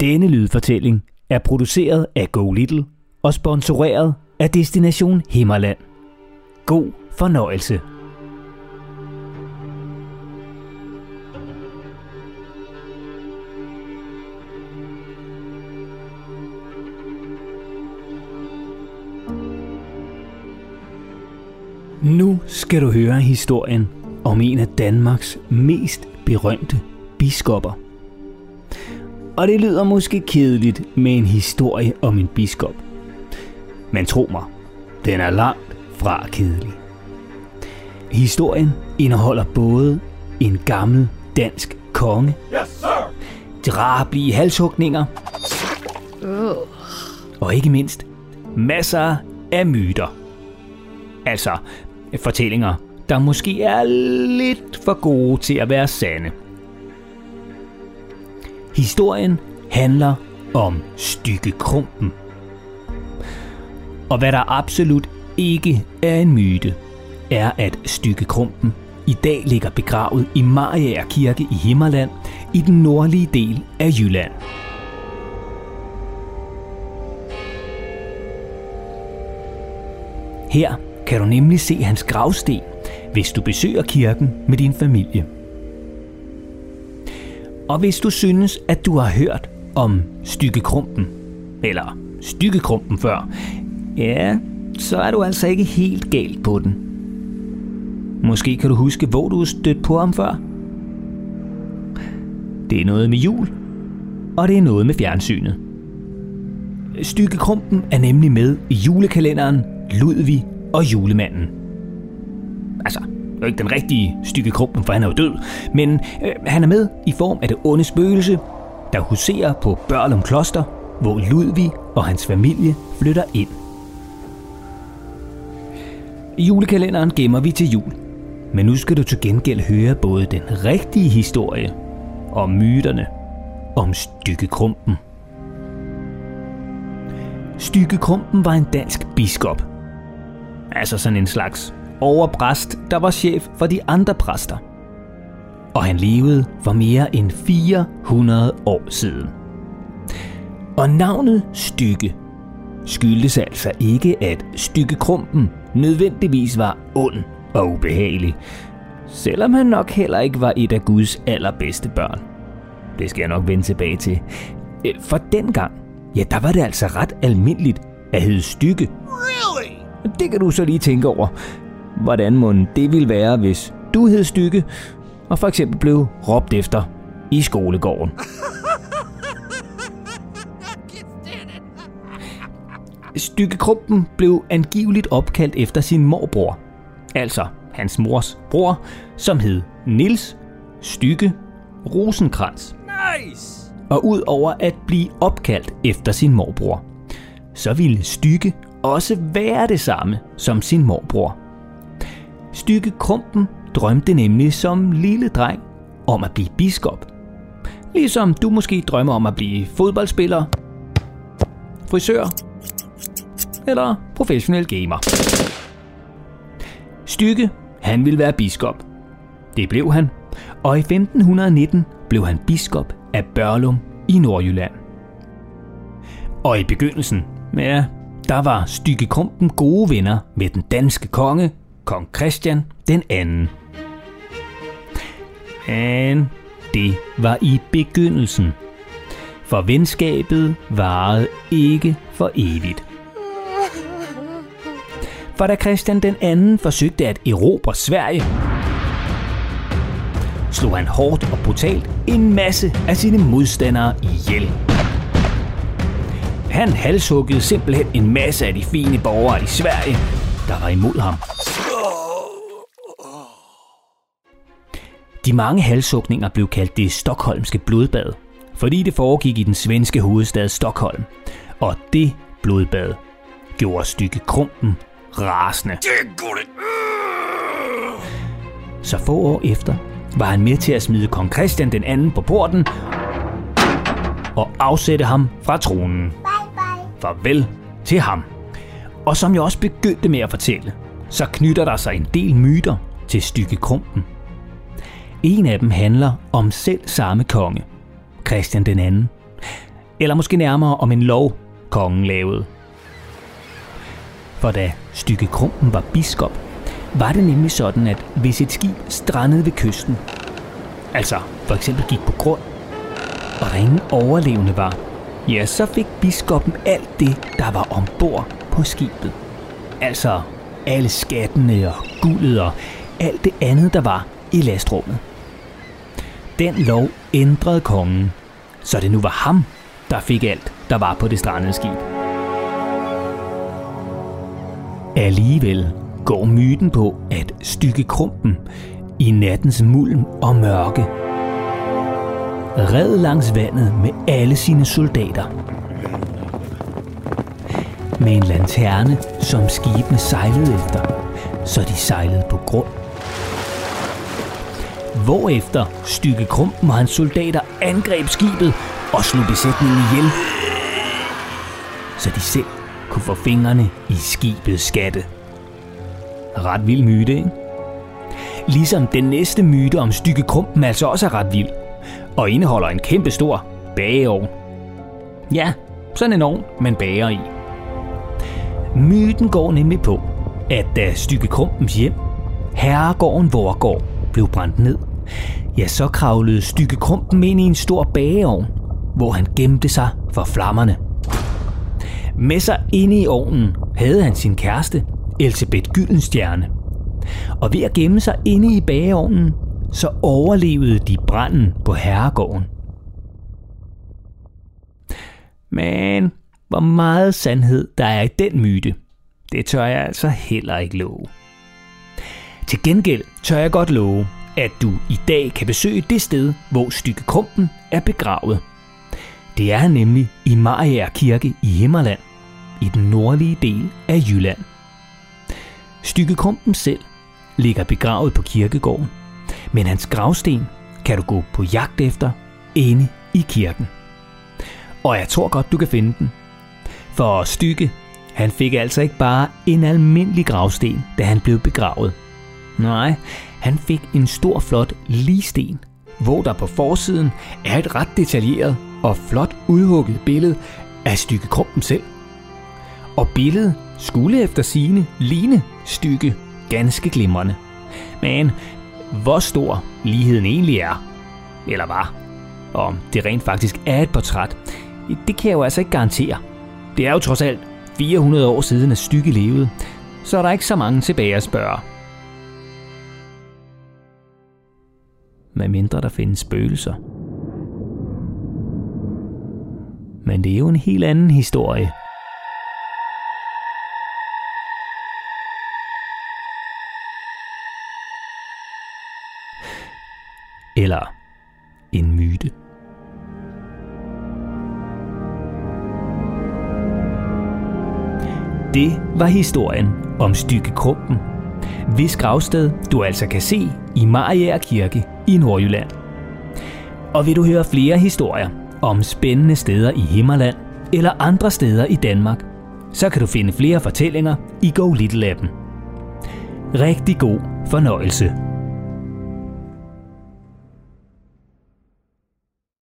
Denne lydfortælling er produceret af Go Little og sponsoreret af Destination Himmerland. God fornøjelse. Nu skal du høre historien om en af Danmarks mest berømte biskopper. Og det lyder måske kedeligt med en historie om en biskop. Men tro mig, den er langt fra kedelig. Historien indeholder både en gammel dansk konge, Yes, sir! drabelige halshugninger Uh. og ikke mindst masser af myter. Altså fortællinger, der måske er lidt for gode til at være sande. Historien handler om Stykke Krumpen. Og hvad der absolut ikke er en myte, er at Stykke Krumpen i dag ligger begravet i Mariager Kirke i Himmerland i den nordlige del af Jylland. Her kan du nemlig se hans gravsten, hvis du besøger kirken med din familie. Og hvis du synes, at du har hørt om stykkekrumpen, eller stykkekrumpen før, ja, så er du altså ikke helt galt på den. Måske kan du huske, hvor du stødt på ham før. Det er noget med jul, og det er noget med fjernsynet. Stykkekrumpen er nemlig med i julekalenderen Ludvig og julemanden. Altså, jo ikke den rigtige Stykke Krumpen, for han er jo død, men øh, han er med i form af det onde spøgelse, der huserer på Børlum Kloster, hvor Ludvig og hans familie flytter ind. I julekalenderen gemmer vi til jul, men nu skal du til gengæld høre både den rigtige historie og myterne om Stykkekrumpen. Stykkekrumpen var en dansk biskop. Altså sådan en slags overpræst, der var chef for de andre præster. Og han levede for mere end 400 år siden. Og navnet Stykke skyldtes altså ikke, at Stykke Krumpen nødvendigvis var ond og ubehagelig, selvom han nok heller ikke var et af Guds allerbedste børn. Det skal jeg nok vende tilbage til. Øh, For dengang, ja, der var det altså ret almindeligt at hedde Stykke. Really? Det kan du så lige tænke over. Hvordan må det ville være, hvis du hed Stykke, og for eksempel blev råbt efter i skolegården. Stykke Krumpen blev angiveligt opkaldt efter sin morbror. Altså hans mors bror, som hed Nils Stykke Rosenkrantz. Nice! Og ud over at blive opkaldt efter sin morbror, så ville Stykke også være det samme som sin morbror. Stykke Krumpen drømte nemlig som lille dreng om at blive biskop. Ligesom du måske drømmer om at blive fodboldspiller, frisør eller professionel gamer. Stykke, han ville være biskop. Det blev han, og i 1519 blev han biskop af Børlum i Nordjylland. Og i begyndelsen, ja, der var Stykke Krumpen gode venner med den danske konge, kong Christian den anden. Men det var i begyndelsen. For venskabet varede ikke for evigt. For da Christian den anden forsøgte at erobre Sverige, slog han hårdt og brutalt en masse af sine modstandere ihjel. Han halshuggede simpelthen en masse af de fine borgere i Sverige, der var imod ham. De mange halshugninger blev kaldt det Stockholmske blodbad, fordi det foregik i den svenske hovedstad Stockholm. Og det blodbad gjorde stykke Krumpen rasende. Så få år efter var han med til at smide kong Christian den anden på porten og afsætte ham fra tronen. Farvel til ham. Og som jeg også begyndte med at fortælle, så knytter der sig en del myter til stykke Krumpen. En af dem handler om selv samme konge, Christian den anden. Eller måske nærmere om en lov, kongen lavede. For da Stykke Krumpen var biskop, var det nemlig sådan, at hvis et skib strandede ved kysten, altså for eksempel gik på grund, og der ingen overlevende var, ja, så fik biskoppen alt det, der var ombord på skibet. Altså alle skattene og guldet og alt det andet, der var i lastrummet. Den lov ændrede kongen, så det nu var ham, der fik alt, der var på det strandede skib. Alligevel går myten på, at stykke krumpen i nattens mulm og mørke red langs vandet med alle sine soldater. Med en lanterne, som skibene sejlede efter, så de sejlede på grund. Hvorefter stykke krumpen og hans soldater angreb skibet og slog besætningen ihjel, så de selv kunne få fingrene i skibets skatte. Ret vild myte, ikke? Ligesom den næste myte om stykke krumpen altså også er ret vild, og indeholder en kæmpe stor bageovn. Ja, sådan en ovn, man bager i. Myten går nemlig på, at da stykke krumpens hjem, herregården Vorgård, blev brændt ned, ja, så kravlede stykke krumpen ind i en stor bageovn, hvor han gemte sig for flammerne. Med sig inde i ovnen havde han sin kæreste, Elisabeth Gyldenstjerne. Og ved at gemme sig inde i bageovnen, så overlevede de branden på herregården. Men hvor meget sandhed der er i den myte, det tør jeg altså heller ikke love. Til gengæld tør jeg godt love, at du i dag kan besøge det sted, hvor Stykke Krumpen er begravet. Det er han nemlig i Mariager Kirke i Himmerland, i den nordlige del af Jylland. Stykke Krumpen selv ligger begravet på kirkegården, men hans gravsten kan du gå på jagt efter inde i kirken. Og jeg tror godt, du kan finde den. For Stykke, han fik altså ikke bare en almindelig gravsten, da han blev begravet. Nej, han fik en stor flot ligsten, hvor der på forsiden er et ret detaljeret og flot udhugget billede af Stykke Krumpen selv. Og billedet skulle efter sine ligne Stykke ganske glimrende. Men hvor stor ligheden egentlig er, eller var, og om det rent faktisk er et portræt, det kan jeg jo altså ikke garantere. Det er jo trods alt 400 år siden, at Stykke levede, så er der ikke så mange tilbage at spørge. Medmindre der findes spøgelser. Men det er jo en helt anden historie. Eller en myte. Det var historien om Stykke Krumpen, hvis gravsted du altså kan se i Mariager Kirke i Nordjylland. Og vil du høre flere historier om spændende steder i Himmerland eller andre steder i Danmark, så kan du finde flere fortællinger i Go Little appen. Rigtig god fornøjelse.